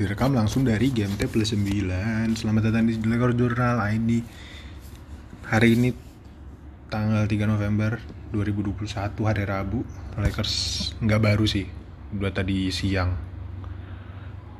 Direkam langsung dari GMT plus 9 Selamat datang di Lekor Jurnal. ID Hari ini tanggal 3 November 2021 hari Rabu. Lakers nggak baru sih Udah tadi siang.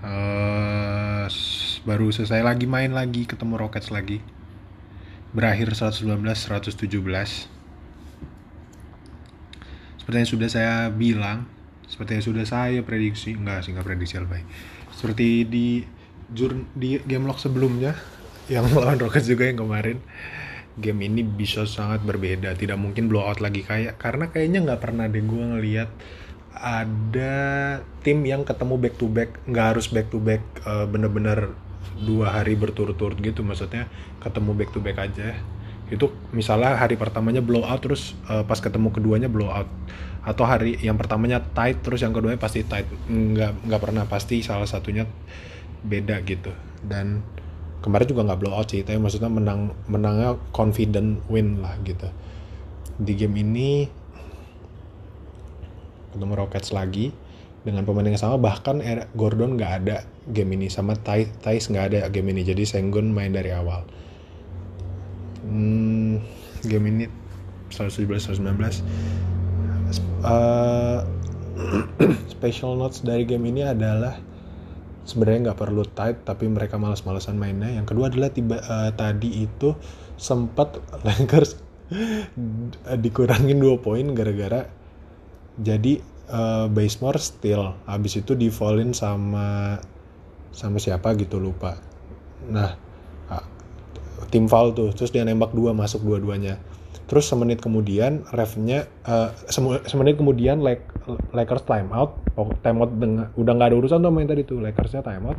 Uh, Baru selesai lagi main lagi Ketemu Rockets lagi. Berakhir 119-117 Seperti yang sudah saya bilang seperti yang sudah saya prediksi enggak sih enggak prediksi lebih seperti di jur di game log sebelumnya yang melawan Rockets juga yang kemarin. Game ini bisa sangat berbeda tidak mungkin blowout lagi kayak karena kayaknya nggak pernah deh gue ngeliat ada tim yang ketemu back to back nggak harus back to back uh, bener-bener dua hari berturut-turut gitu maksudnya ketemu back to back aja itu misalnya hari pertamanya blowout terus uh, pas ketemu keduanya blowout atau hari yang pertamanya tight terus yang keduanya pasti tight. Nggak nggak pernah pasti salah satunya beda gitu. Dan kemarin juga nggak blowout sih tapi maksudnya menang menangnya confident win lah gitu. Di game ini ketemu Rockets lagi dengan pemain yang sama bahkan Gordon nggak ada game ini sama Thais nggak ada game ini. Jadi Sengun main dari awal hmm, game ini 117 119 uh, special notes dari game ini adalah sebenarnya nggak perlu tight tapi mereka malas-malasan mainnya. Yang kedua adalah tiba uh, tadi itu sempat Lakers dikurangin dua poin gara-gara jadi uh, Basemore still habis itu di fallin sama sama siapa gitu lupa. Nah tim foul tuh terus dia nembak dua masuk dua-duanya. Terus semenit kemudian refnya uh, semenit kemudian Lakers time out. Oh, time out dengan udah nggak ada urusan tuh main tadi tuh Lakersnya time out.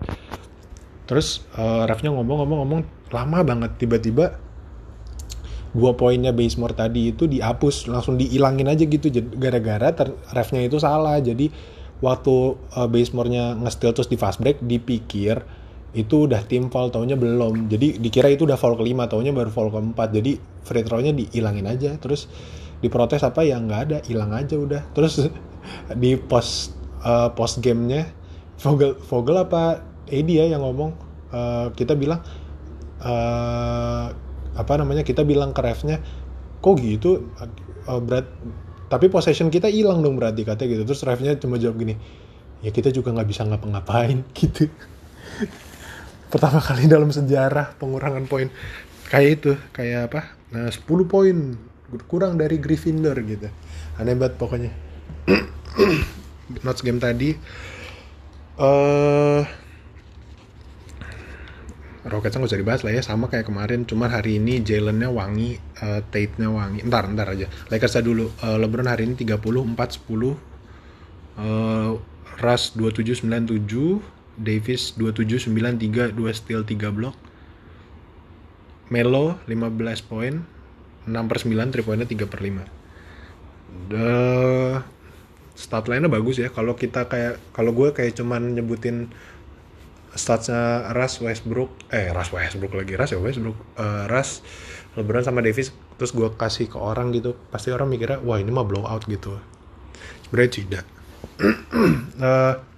Terus uh, refnya ngomong-ngomong-ngomong lama banget tiba-tiba dua poinnya Basemore tadi itu dihapus langsung diilangin aja gitu gara-gara refnya itu salah. Jadi waktu uh, Basemore-nya nge-steal terus di fast break dipikir itu udah tim foul taunya belum. Jadi dikira itu udah foul kelima taunya baru foul keempat. Jadi free throw-nya dihilangin aja. Terus diprotes apa ya nggak ada hilang aja udah. Terus di post uh, post gamenya Vogel Vogel apa Edi ya yang ngomong uh, kita bilang uh, apa namanya kita bilang ke refnya kok gitu? Uh, berat tapi possession kita hilang dong berarti katanya gitu. Terus refnya cuma jawab gini ya kita juga nggak bisa ngapa-ngapain gitu pertama kali dalam sejarah pengurangan poin. Kayak itu kayak apa? Nah 10 poin kurang dari Gryffindor gitu. Aneh banget pokoknya. Notes game tadi. Uh, Rocketsnya nggak usah dibahas lah ya sama kayak kemarin. Cuman hari ini Jalennya wangi uh, Tate-nya wangi. Ntar ntar aja. Lakersnya dulu. Uh, LeBron hari ini 30 4 10 uh, Russ 27 97 Davis 27 9 3 2 steal 3 block. Melo 15 poin 6 per 9 3 poinnya 3 per 5 The stat lainnya bagus ya. Kalau kita kayak kalau gue kayak cuman nyebutin statsnya Russ Westbrook eh Russ Westbrook lagi. Russ ya Westbrook. Uh, Russ LeBron sama Davis terus gue kasih ke orang gitu. Pasti orang mikirnya wah ini mah blowout gitu. Sebenarnya tidak. Uh,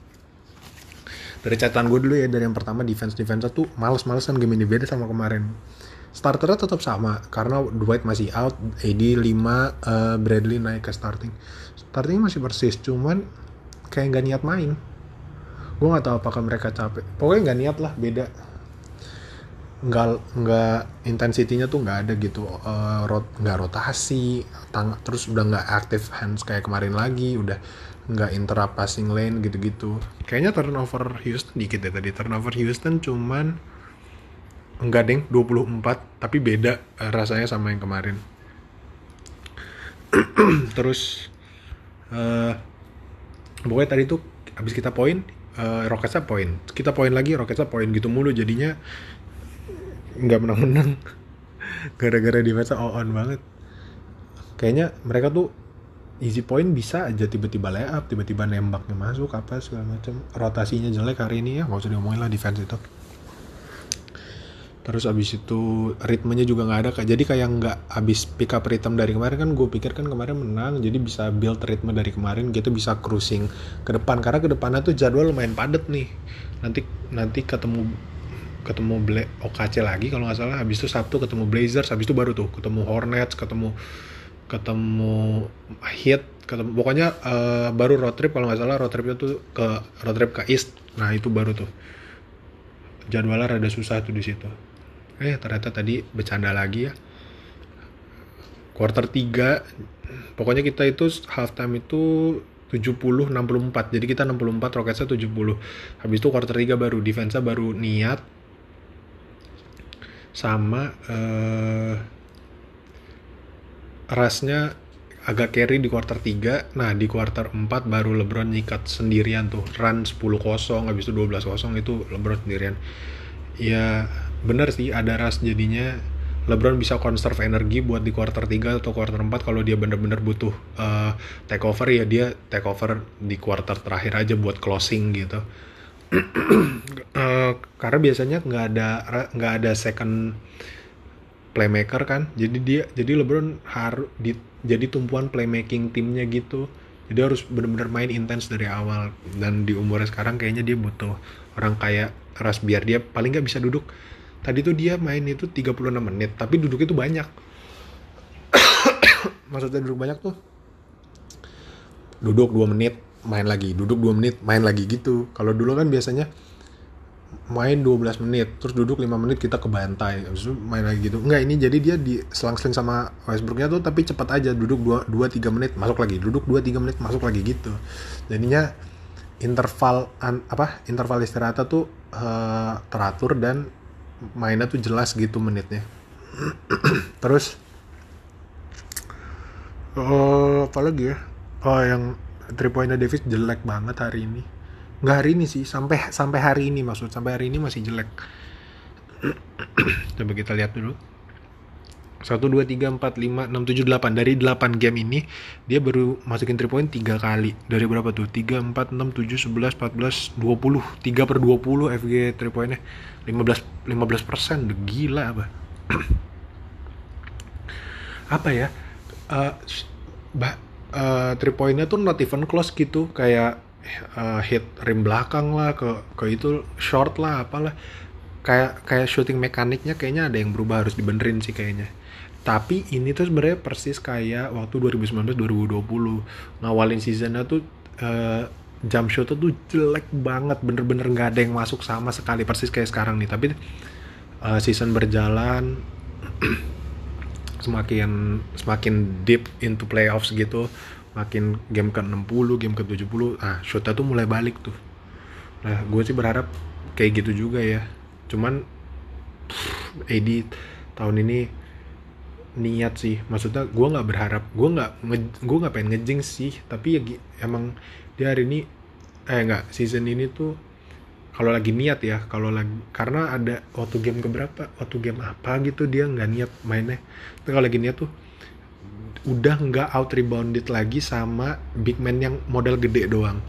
dari catatan gue dulu ya dari yang pertama defense defense tuh males-malesan game ini beda sama kemarin. Starternya tetap sama karena Dwight masih out AD 5 uh, Bradley naik ke starting. Starting masih persis cuman kayak nggak niat main. Gue nggak tahu apakah mereka capek. Pokoknya nggak niat lah beda. Nggak nggak intensitinya tuh nggak ada gitu. Uh, rot nggak rotasi tang terus udah nggak aktif hands kayak kemarin lagi udah nggak interrupt passing lane gitu-gitu. Kayaknya turnover Houston dikit ya tadi. Turnover Houston cuman enggak deng 24 tapi beda uh, rasanya sama yang kemarin. Terus uh, pokoknya tadi tuh abis kita poin uh, Rocketsnya poin. Kita poin lagi Rocketsnya poin gitu mulu. Jadinya nggak menang-menang. Gara-gara defense on banget. Kayaknya mereka tuh easy point bisa aja tiba-tiba layup, tiba-tiba nembaknya masuk apa segala macam. Rotasinya jelek hari ini ya, nggak usah diomongin lah defense itu. terus abis itu ritmenya juga nggak ada jadi kayak nggak abis pick up rhythm dari kemarin kan gue pikir kan kemarin menang jadi bisa build ritme dari kemarin gitu bisa cruising ke depan karena ke depannya tuh jadwal lumayan padet nih nanti nanti ketemu ketemu Bla OKC lagi kalau nggak salah habis itu Sabtu ketemu Blazers habis itu baru tuh ketemu Hornets ketemu ketemu Heat ketemu pokoknya uh, baru road trip kalau nggak salah road tripnya tuh ke road trip ke East. Nah itu baru tuh. Jadwalnya rada susah tuh di situ. Eh ternyata tadi bercanda lagi ya. Quarter 3 pokoknya kita itu halftime itu 70 64 jadi kita 64 Rocketsnya 70 habis itu quarter 3 baru defense-nya baru niat. Sama eh, rasnya agak carry di quarter 3 nah di quarter 4 baru LeBron nyikat sendirian tuh. Run 10-0 habis itu 12-0 itu LeBron sendirian. Ya bener sih ada ras jadinya. LeBron bisa conserve energi buat di quarter 3 atau quarter 4 kalau dia bener-bener butuh uh, take over ya dia take over di quarter terakhir aja buat closing gitu. Uh, karena biasanya nggak ada nggak ada second playmaker kan. Jadi dia jadi LeBron harus di, jadi tumpuan playmaking timnya gitu. Jadi harus bener-bener main intens dari awal. Dan di umurnya sekarang kayaknya dia butuh orang kayak Ras biar dia paling nggak bisa duduk. Tadi tuh dia main itu 36 menit tapi duduk itu banyak. Maksudnya duduk banyak tuh? Duduk 2 menit main lagi. Duduk 2 menit main lagi gitu. Kalau dulu kan biasanya main 12 menit terus duduk 5 menit kita ke bantai itu main lagi gitu. Enggak ini jadi dia di selang-seling sama Westbrooknya tuh tapi cepat aja duduk 2 2 3 menit masuk lagi. Duduk 2 3 menit masuk lagi gitu. Jadinya interval an, apa interval istirahat tuh uh, teratur dan mainnya tuh jelas gitu menitnya. Terus uh, apa lagi ya? Oh yang three pointnya Davis jelek banget hari ini nggak hari ini sih sampai sampai hari ini maksud sampai hari ini masih jelek. Coba kita lihat dulu. 1, 2, 3, 4, 5, 6, 7, 8 Dari 8 game ini Dia baru masukin 3 point 3 kali. Dari berapa tuh? 3, 4, 6, 7, 11, 14, 20 3 per 20 FG 3 pointnya. 15, 15 persen. Gila apa? Apa ya? Uh, bah, uh, 3 pointnya tuh not even close gitu. Kayak uh, hit rim belakang lah ke ke itu short lah apalah. Kayak kayak shooting mekaniknya kayaknya ada yang berubah harus dibenerin sih kayaknya. Tapi ini tuh sebenarnya persis kayak waktu 2019-2020 ngawalin seasonnya tuh uh, jump shot tuh jelek banget bener-bener nggak ada yang masuk sama sekali persis kayak sekarang nih. Tapi uh, season berjalan semakin semakin deep into playoffs gitu makin game ke 60 game ke 70 ah shotnya tuh mulai balik tuh. Nah gue sih berharap kayak gitu juga ya. Cuman Edi tahun ini niat sih. Maksudnya gue nggak berharap gue nggak gue nggak pengen ngejing sih. Tapi ya emang dia hari ini eh nggak season ini tuh kalau lagi niat ya kalau lagi karena ada waktu game keberapa waktu game apa gitu dia nggak niat mainnya. Tapi kalau lagi niat tuh udah nggak out rebounded lagi sama big man yang model gede doang.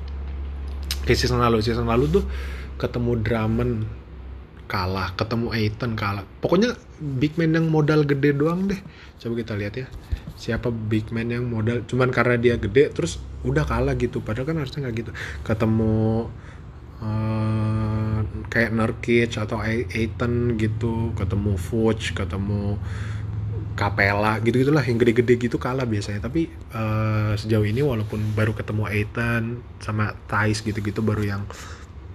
Kayak season lalu season lalu tuh ketemu Drummond kalah ketemu Aiton kalah. Pokoknya big man yang modal gede doang deh. Coba kita lihat ya siapa big man yang modal. Cuman karena dia gede terus udah kalah gitu. Padahal kan harusnya nggak gitu. Ketemu uh, kayak Nurkic atau Aiton gitu. Ketemu Fuchs ketemu Capella gitu gitulah yang gede-gede gitu kalah biasanya. Tapi uh, sejauh ini walaupun baru ketemu Aiton sama Thais gitu-gitu baru yang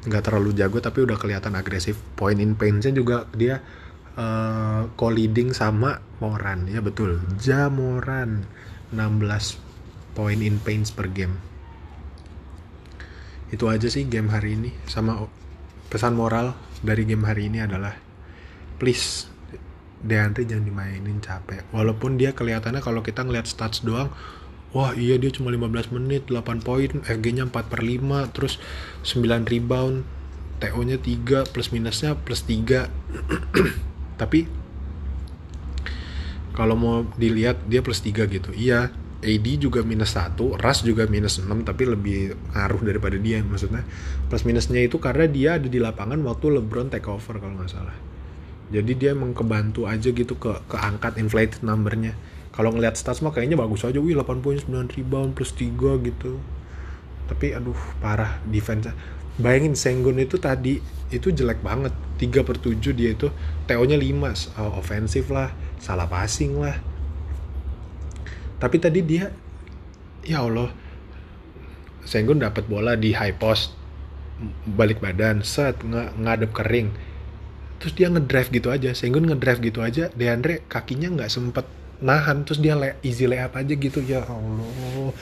nggak terlalu jago tapi udah kelihatan agresif. Point in painnya juga dia uh, co-leading sama Moran. Ya betul. Jamoran 16 point in paints per game. Itu aja sih game hari ini. Sama pesan moral dari game hari ini adalah please Deandre jangan dimainin capek. Walaupun dia kelihatannya kalau kita ngeliat stats doang wah iya dia cuma 15 menit 8 poin FG nya 4 per 5 terus 9 rebound TO nya 3 plus minusnya plus 3 tapi kalau mau dilihat dia plus 3 gitu. Iya AD juga minus 1, Ras juga minus 6 tapi lebih ngaruh daripada dia maksudnya. Plus minusnya itu karena dia ada di lapangan waktu LeBron take over kalau nggak salah jadi dia emang kebantu aja gitu ke keangkat inflated numbernya. Kalau ngelihat stats mah kayaknya bagus aja. Wih 8 poin 9 rebound plus 3 gitu. Tapi aduh parah defense bayangin Sengun itu tadi itu jelek banget. 3 per 7 dia itu. TO nya 5 uh, ofensif lah salah passing lah. Tapi tadi dia ya Allah Sengun dapat bola di high post balik badan set ng ngadep kering terus dia ngedrive gitu aja Sengun ngedrive gitu aja Deandre kakinya nggak sempet nahan terus dia le easy layup aja gitu ya Allah.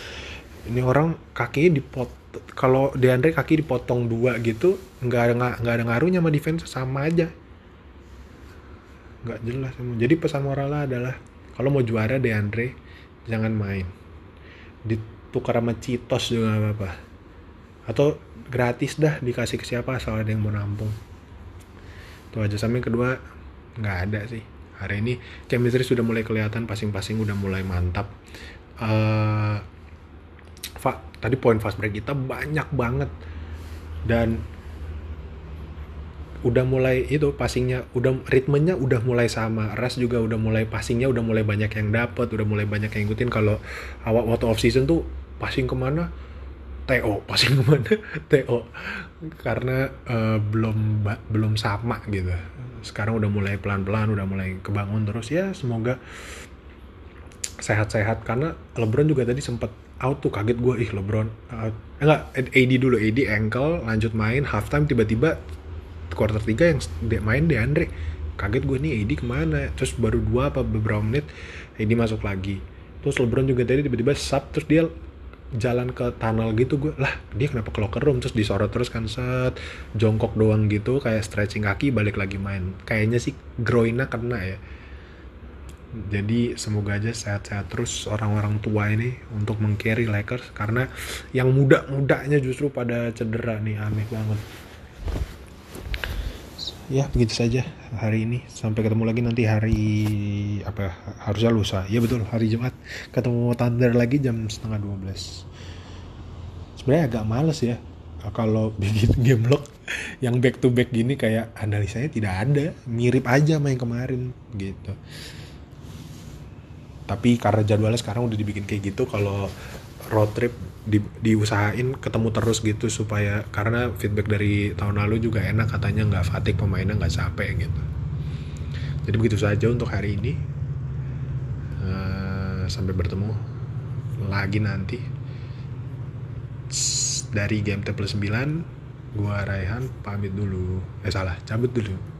Ini orang kakinya dipot kalau Deandre kaki dipotong dua gitu nggak ada nggak ada ngaruhnya sama defense sama aja. Nggak jelas jadi pesan moralnya adalah kalau mau juara Deandre jangan main. Ditukar sama Citos juga gak apa-apa. Atau gratis dah dikasih ke siapa asal ada yang mau nampung itu aja. Sama yang kedua nggak ada sih. Hari ini chemistry sudah mulai kelihatan pasing-pasing udah mulai mantap. Uh, tadi poin fast break kita banyak banget. Dan udah mulai itu passingnya udah ritmenya udah mulai sama. Ras juga udah mulai passingnya udah mulai banyak yang dapat udah mulai banyak yang ngikutin. Kalau awal waktu off season tuh passing ke mana TO passing ke mana TO karena uh, belum belum sama gitu. Sekarang udah mulai pelan-pelan udah mulai kebangun terus. Ya semoga sehat-sehat. Karena LeBron juga tadi sempat out tuh kaget gue ih LeBron uh, enggak AD dulu AD ankle lanjut main halftime tiba-tiba quarter 3 yang main di Andre kaget gue nih AD ke mana? Terus baru dua apa beberapa menit AD masuk lagi. Terus LeBron juga tadi tiba-tiba sub terus dia jalan ke tunnel gitu gue lah dia kenapa ke locker room terus disorot terus kan set jongkok doang gitu kayak stretching kaki balik lagi main. Kayaknya sih groinnya kena ya. Jadi semoga aja sehat-sehat terus orang-orang tua ini untuk mengcarry Lakers karena yang muda-mudanya justru pada cedera nih aneh banget ya begitu saja hari ini. Sampai ketemu lagi nanti hari apa harusnya lusa. Ya betul hari Jumat. Ketemu Thunder lagi jam setengah 12 sebenarnya agak males ya kalau bikin game log yang back to back gini kayak analisanya tidak ada. Mirip aja main kemarin gitu. Tapi karena jadwalnya sekarang udah dibikin kayak gitu kalau road trip di, diusahain ketemu terus gitu supaya karena feedback dari tahun lalu juga enak katanya nggak fatik pemainnya nggak capek gitu. Jadi begitu saja untuk hari ini. Uh, sampai bertemu lagi nanti. Dari game plus 9 gua Raihan pamit dulu. Eh salah cabut dulu